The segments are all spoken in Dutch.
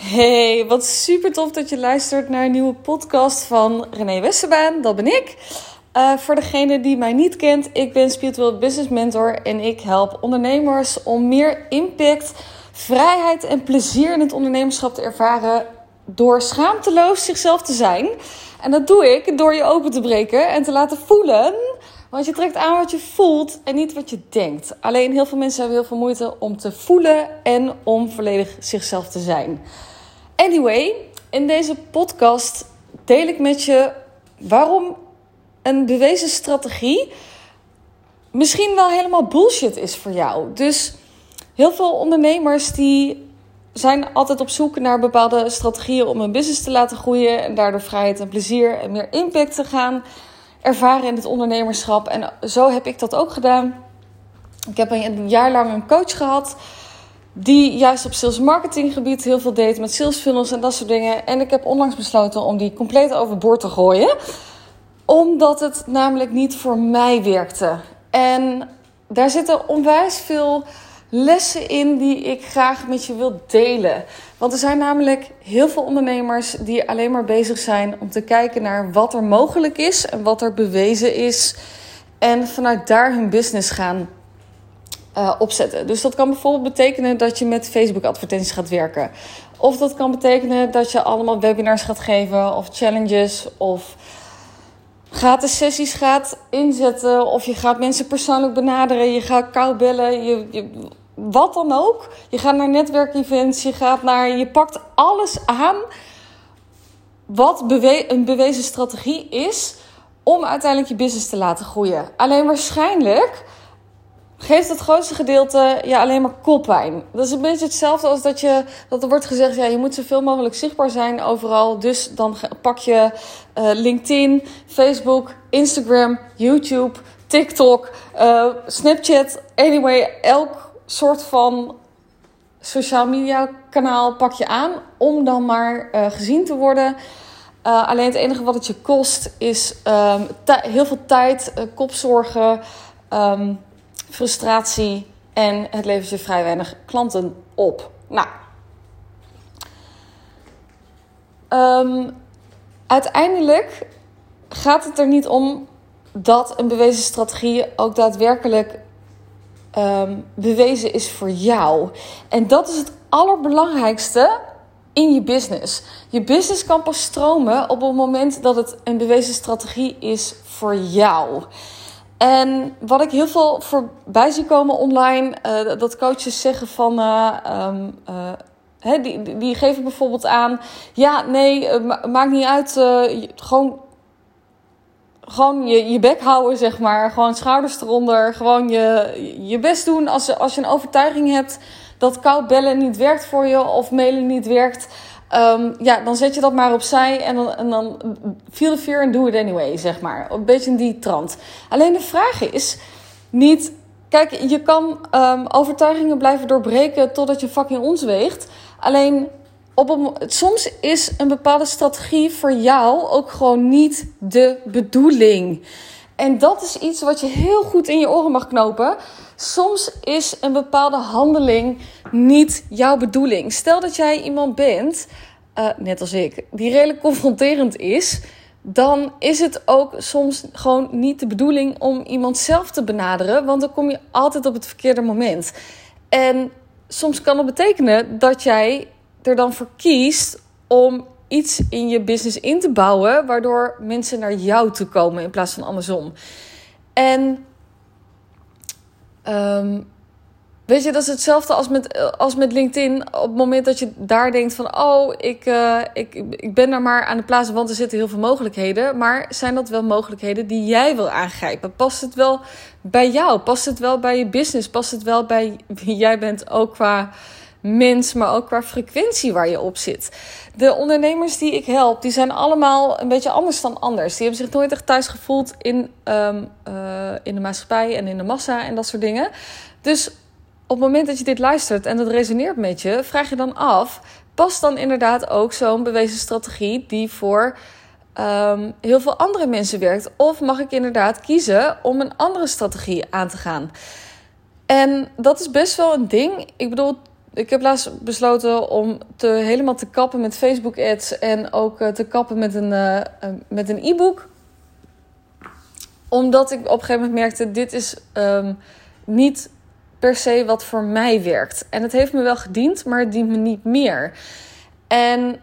Hey, wat super tof dat je luistert naar een nieuwe podcast van René Westerbaan. Dat ben ik. Uh, voor degene die mij niet kent, ik ben Spiritual Business Mentor en ik help ondernemers om meer impact, vrijheid en plezier in het ondernemerschap te ervaren door schaamteloos zichzelf te zijn. En dat doe ik door je open te breken en te laten voelen. Want je trekt aan wat je voelt en niet wat je denkt. Alleen heel veel mensen hebben heel veel moeite om te voelen en om volledig zichzelf te zijn. Anyway, in deze podcast deel ik met je waarom een bewezen strategie misschien wel helemaal bullshit is voor jou. Dus heel veel ondernemers die zijn altijd op zoek naar bepaalde strategieën om hun business te laten groeien en daardoor vrijheid en plezier en meer impact te gaan ervaren in het ondernemerschap. En zo heb ik dat ook gedaan. Ik heb een jaar lang een coach gehad die juist op sales marketing gebied heel veel deed met sales funnels en dat soort dingen. En ik heb onlangs besloten om die compleet overboord te gooien. Omdat het namelijk niet voor mij werkte. En daar zitten onwijs veel lessen in die ik graag met je wil delen. Want er zijn namelijk heel veel ondernemers die alleen maar bezig zijn om te kijken naar wat er mogelijk is en wat er bewezen is. En vanuit daar hun business gaan uh, opzetten. Dus dat kan bijvoorbeeld betekenen dat je met Facebook advertenties gaat werken. Of dat kan betekenen dat je allemaal webinars gaat geven of challenges of gratis sessies gaat inzetten. Of je gaat mensen persoonlijk benaderen. Je gaat kou bellen. Je, je, wat dan ook. Je gaat naar netwerkevents. Je gaat naar. Je pakt alles aan. Wat een bewezen strategie is. Om uiteindelijk je business te laten groeien. Alleen waarschijnlijk geeft het grootste gedeelte ja, alleen maar koppijn. Dat is een beetje hetzelfde als dat, je, dat er wordt gezegd: ja, je moet zoveel mogelijk zichtbaar zijn overal. Dus dan pak je uh, LinkedIn, Facebook, Instagram, YouTube, TikTok, uh, Snapchat. Anyway, elk soort van sociaal media kanaal pak je aan om dan maar uh, gezien te worden. alleen het enige wat het je kost is um, heel veel tijd, kopzorgen. Um, frustratie en het levert je vrij weinig klanten op. Nou, um, uiteindelijk gaat het er niet om dat een bewezen strategie ook daadwerkelijk um, bewezen is voor jou. En dat is het allerbelangrijkste in je business. Je business kan pas stromen op het moment dat het een bewezen strategie is voor jou. En wat ik heel veel voorbij zie komen online, uh, dat coaches zeggen van. Uh, um, uh, die, die geven bijvoorbeeld aan. Ja, nee, maakt niet uit. gewoon. Gewoon je, je bek houden, zeg maar. Gewoon schouders eronder. Gewoon je, je best doen als, als je een overtuiging hebt dat koud bellen niet werkt voor je of mailen niet werkt. Um, ja, dan zet je dat maar opzij en dan, en dan feel the fear and do it anyway, zeg maar. Een beetje in die trant. Alleen de vraag is niet... Kijk, je kan um, overtuigingen blijven doorbreken totdat je fucking ons weegt. Alleen, op een, soms is een bepaalde strategie voor jou ook gewoon niet de bedoeling. En dat is iets wat je heel goed in je oren mag knopen. Soms is een bepaalde handeling niet jouw bedoeling. Stel dat jij iemand bent, uh, net als ik, die redelijk confronterend is. Dan is het ook soms gewoon niet de bedoeling om iemand zelf te benaderen. Want dan kom je altijd op het verkeerde moment. En soms kan dat betekenen dat jij er dan voor kiest om iets in je business in te bouwen, waardoor mensen naar jou toe komen in plaats van andersom. En um, weet je, dat is hetzelfde als met, als met LinkedIn. Op het moment dat je daar denkt van, oh, ik, uh, ik, ik ben daar maar aan de plaats, want er zitten heel veel mogelijkheden. Maar zijn dat wel mogelijkheden die jij wil aangrijpen? Past het wel bij jou? Past het wel bij je business? Past het wel bij wie jij bent, ook qua mens, maar ook qua frequentie waar je op zit. De ondernemers die ik help, die zijn allemaal een beetje anders dan anders. Die hebben zich nooit echt thuis gevoeld in, um, uh, in de maatschappij en in de massa en dat soort dingen. Dus op het moment dat je dit luistert en dat resoneert met je, vraag je dan af: past dan inderdaad ook zo'n bewezen strategie die voor um, heel veel andere mensen werkt? Of mag ik inderdaad kiezen om een andere strategie aan te gaan? En dat is best wel een ding. Ik bedoel, ik heb laatst besloten om te, helemaal te kappen met Facebook ads en ook te kappen met een, uh, met een e-book. Omdat ik op een gegeven moment merkte, dit is um, niet per se wat voor mij werkt. En het heeft me wel gediend, maar het dient me niet meer. En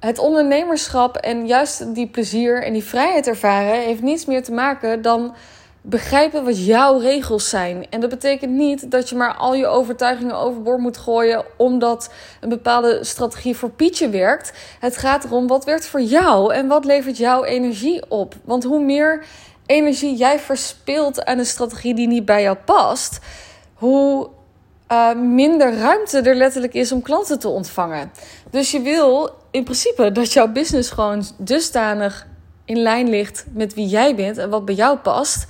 het ondernemerschap en juist die plezier en die vrijheid ervaren heeft niets meer te maken dan begrijpen wat jouw regels zijn. En dat betekent niet dat je maar al je overtuigingen overboord moet gooien omdat een bepaalde strategie voor Pietje werkt. Het gaat erom wat werkt voor jou en wat levert jouw energie op. Want hoe meer energie jij verspilt aan een strategie die niet bij jou past, hoe uh, minder ruimte er letterlijk is om klanten te ontvangen. Dus je wil in principe dat jouw business gewoon dusdanig in lijn ligt met wie jij bent en wat bij jou past.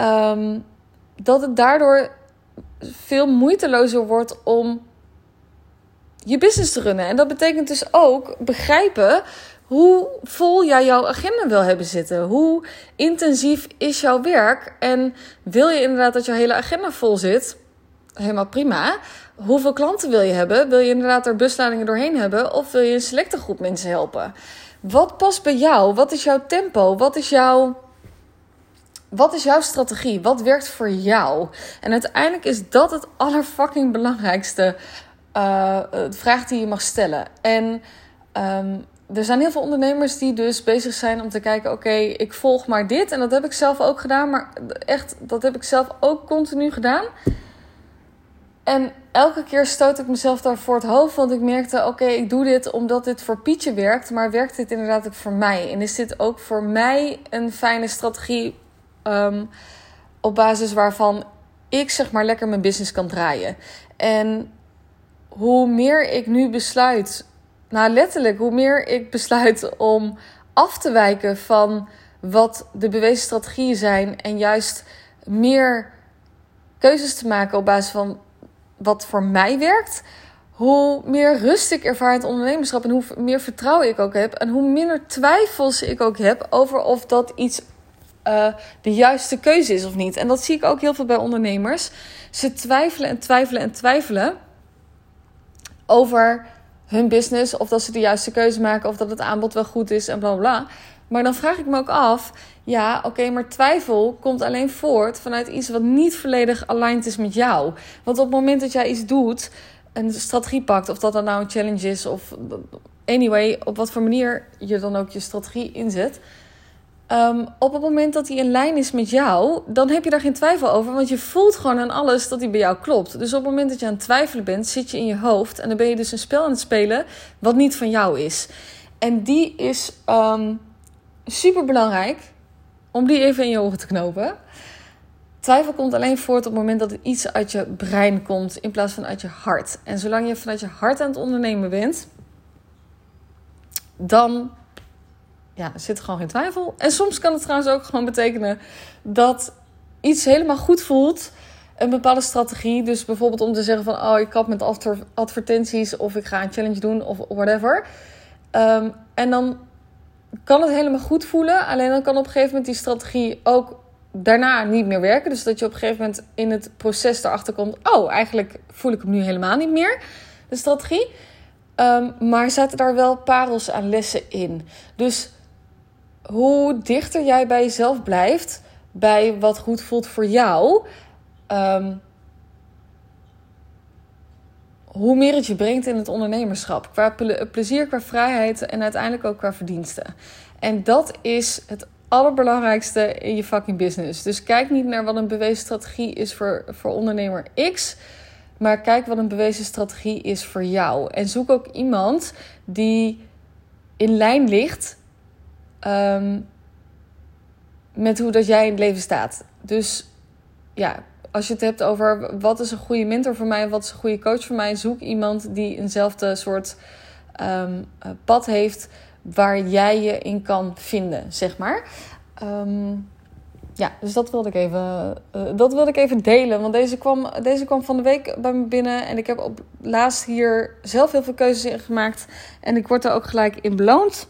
Um, dat het daardoor veel moeitelozer wordt om je business te runnen. En dat betekent dus ook begrijpen hoe vol jij jouw agenda wil hebben zitten. Hoe intensief is jouw werk? En wil je inderdaad dat jouw hele agenda vol zit? Helemaal prima. Hoeveel klanten wil je hebben? Wil je inderdaad er busladingen doorheen hebben? Of wil je een selecte groep mensen helpen? Wat past bij jou? Wat is jouw tempo? Wat is jouw, wat is jouw strategie? Wat werkt voor jou? En uiteindelijk is dat het allerfucking belangrijkste uh, vraag die je mag stellen. En um, er zijn heel veel ondernemers die dus bezig zijn om te kijken: oké, ik volg maar dit. En dat heb ik zelf ook gedaan, maar echt, dat heb ik zelf ook continu gedaan. En elke keer stoot ik mezelf daar voor het hoofd, want ik merkte: oké, ik doe dit omdat dit voor Pietje werkt, maar werkt dit inderdaad ook voor mij? En is dit ook voor mij een fijne strategie um, op basis waarvan ik zeg maar lekker mijn business kan draaien? En hoe meer ik nu besluit nou, letterlijk, hoe meer ik besluit om af te wijken van wat de bewezen strategieën zijn en juist meer keuzes te maken op basis van wat voor mij werkt, hoe meer rust ik ervaar in het ondernemerschap en hoe meer vertrouwen ik ook heb en hoe minder twijfels ik ook heb over of dat iets uh, de juiste keuze is of niet. En dat zie ik ook heel veel bij ondernemers. Ze twijfelen en twijfelen en twijfelen over hun business. Of dat ze de juiste keuze maken. Of dat het aanbod wel goed is en bla bla. Maar dan vraag ik me ook af. Ja, oké, maar twijfel komt alleen voort vanuit iets wat niet volledig aligned is met jou. Want op het moment dat jij iets doet, een strategie pakt, of dat dan nou een challenge is, of anyway, op wat voor manier je dan ook je strategie inzet Um, op het moment dat hij in lijn is met jou, dan heb je daar geen twijfel over. Want je voelt gewoon aan alles dat hij bij jou klopt. Dus op het moment dat je aan het twijfelen bent, zit je in je hoofd. En dan ben je dus een spel aan het spelen wat niet van jou is. En die is ehm, super belangrijk om die even in je ogen te knopen. Twijfel komt alleen voort op het moment dat het iets uit je brein komt in plaats van uit je hart. En zolang je vanuit je hart aan het ondernemen bent, dan ja, er zit gewoon geen twijfel. En soms kan het trouwens ook gewoon betekenen dat iets helemaal goed voelt. Een bepaalde strategie. Dus bijvoorbeeld om te zeggen van... oh, ik kap met advertenties... of ik ga een challenge doen of whatever. Ehm, en dan kan het helemaal goed voelen. Alleen dan kan op een gegeven moment die strategie ook daarna niet meer werken. Dus dat je op een gegeven moment in het proces erachter komt... oh, eigenlijk voel ik hem nu helemaal niet meer, de strategie. Um, maar zaten daar wel parels aan lessen in. Dus hoe dichter jij bij jezelf blijft, bij wat goed voelt voor jou, ehm, hoe meer het je brengt in het ondernemerschap. Qua plezier, qua vrijheid en uiteindelijk ook qua verdiensten. En dat is het allerbelangrijkste in je fucking business. Dus kijk niet naar wat een bewezen strategie is voor, voor ondernemer X. Maar kijk wat een bewezen strategie is voor jou. En zoek ook iemand die in lijn ligt um, met hoe dat jij in het leven staat. Dus ja, als je het hebt over wat is een goede mentor voor mij, wat is een goede coach voor mij, zoek iemand die eenzelfde soort um, pad heeft waar jij je in kan vinden, zeg maar. Um, ja, dus dat wilde ik even, uh, dat wilde ik even delen. Want deze kwam, deze kwam van de week bij me binnen. En ik heb op laatst hier zelf heel veel keuzes in gemaakt. En ik word er ook gelijk in beloond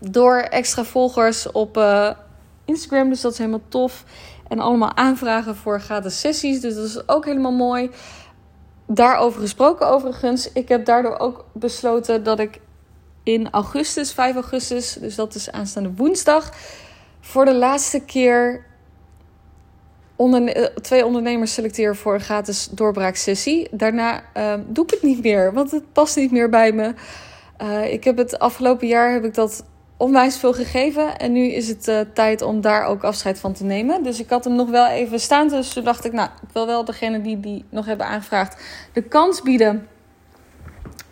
door extra volgers op uh, Instagram. Dus dat is helemaal tof. En allemaal aanvragen voor gratis sessies. Dus dat is ook helemaal mooi. daarover gesproken overigens. Ik heb daardoor ook besloten dat ik in augustus, 5 augustus, dus dat is aanstaande woensdag, voor de laatste keer twee ondernemers selecteer voor een gratis doorbraaksessie. Daarna uh, doe ik het niet meer, want het past niet meer bij me. Uh, ik heb het afgelopen jaar heb ik dat onwijs veel gegeven. En nu is het uh, tijd om daar ook afscheid van te nemen. Dus ik had hem nog wel even staan. Dus toen dacht ik, nou, ik wil wel degene die die nog hebben aangevraagd de kans bieden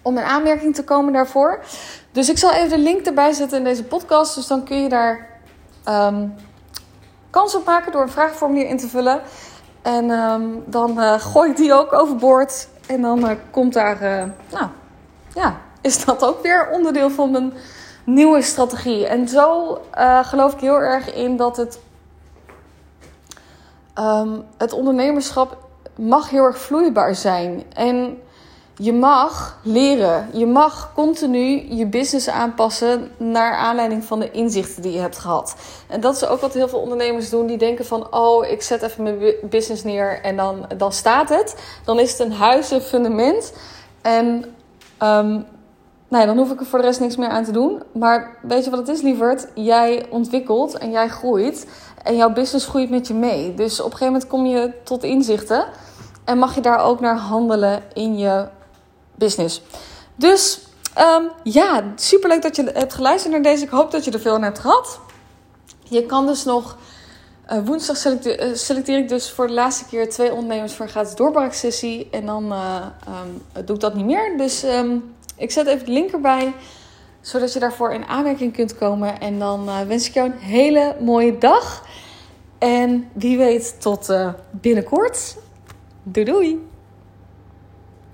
om in aanmerking te komen daarvoor. Dus ik zal even de link erbij zetten in deze podcast. Dus dan kun je daar um, kans op maken door een vraagformulier in te vullen. En um, dan uh, gooi ik die ook overboord. En dan uh, komt daar, nou ja, is dat ook weer onderdeel van mijn nieuwe strategie. En zo geloof ik heel erg in dat het, um, het ondernemerschap mag heel erg vloeibaar zijn. En je mag leren. Je mag continu je business aanpassen naar aanleiding van de inzichten die je hebt gehad. En dat is ook wat heel veel ondernemers doen. Die denken van, oh, ik zet even mijn business neer en dan, dan staat het. Dan is het een huis, een fundament. En um, ja, dan hoef ik er voor de rest niks meer aan te doen. Maar weet je wat het is, lieverd? Jij ontwikkelt en jij groeit. En jouw business groeit met je mee. Dus op een gegeven moment kom je tot inzichten. En mag je daar ook naar handelen in je business. Dus um, ja, superleuk dat je hebt geluisterd naar deze. Ik hoop dat je er veel aan hebt gehad. Je kan dus nog. Uh, woensdag selecteer, uh, selecteer, ik dus voor de laatste keer twee ondernemers voor een gratis doorbraaksessie. En dan uh, doe ik dat niet meer. Dus um, ik zet even de link erbij. Zodat je daarvoor in aanmerking kunt komen. En dan wens ik jou een hele mooie dag. En wie weet tot binnenkort. Doei doei!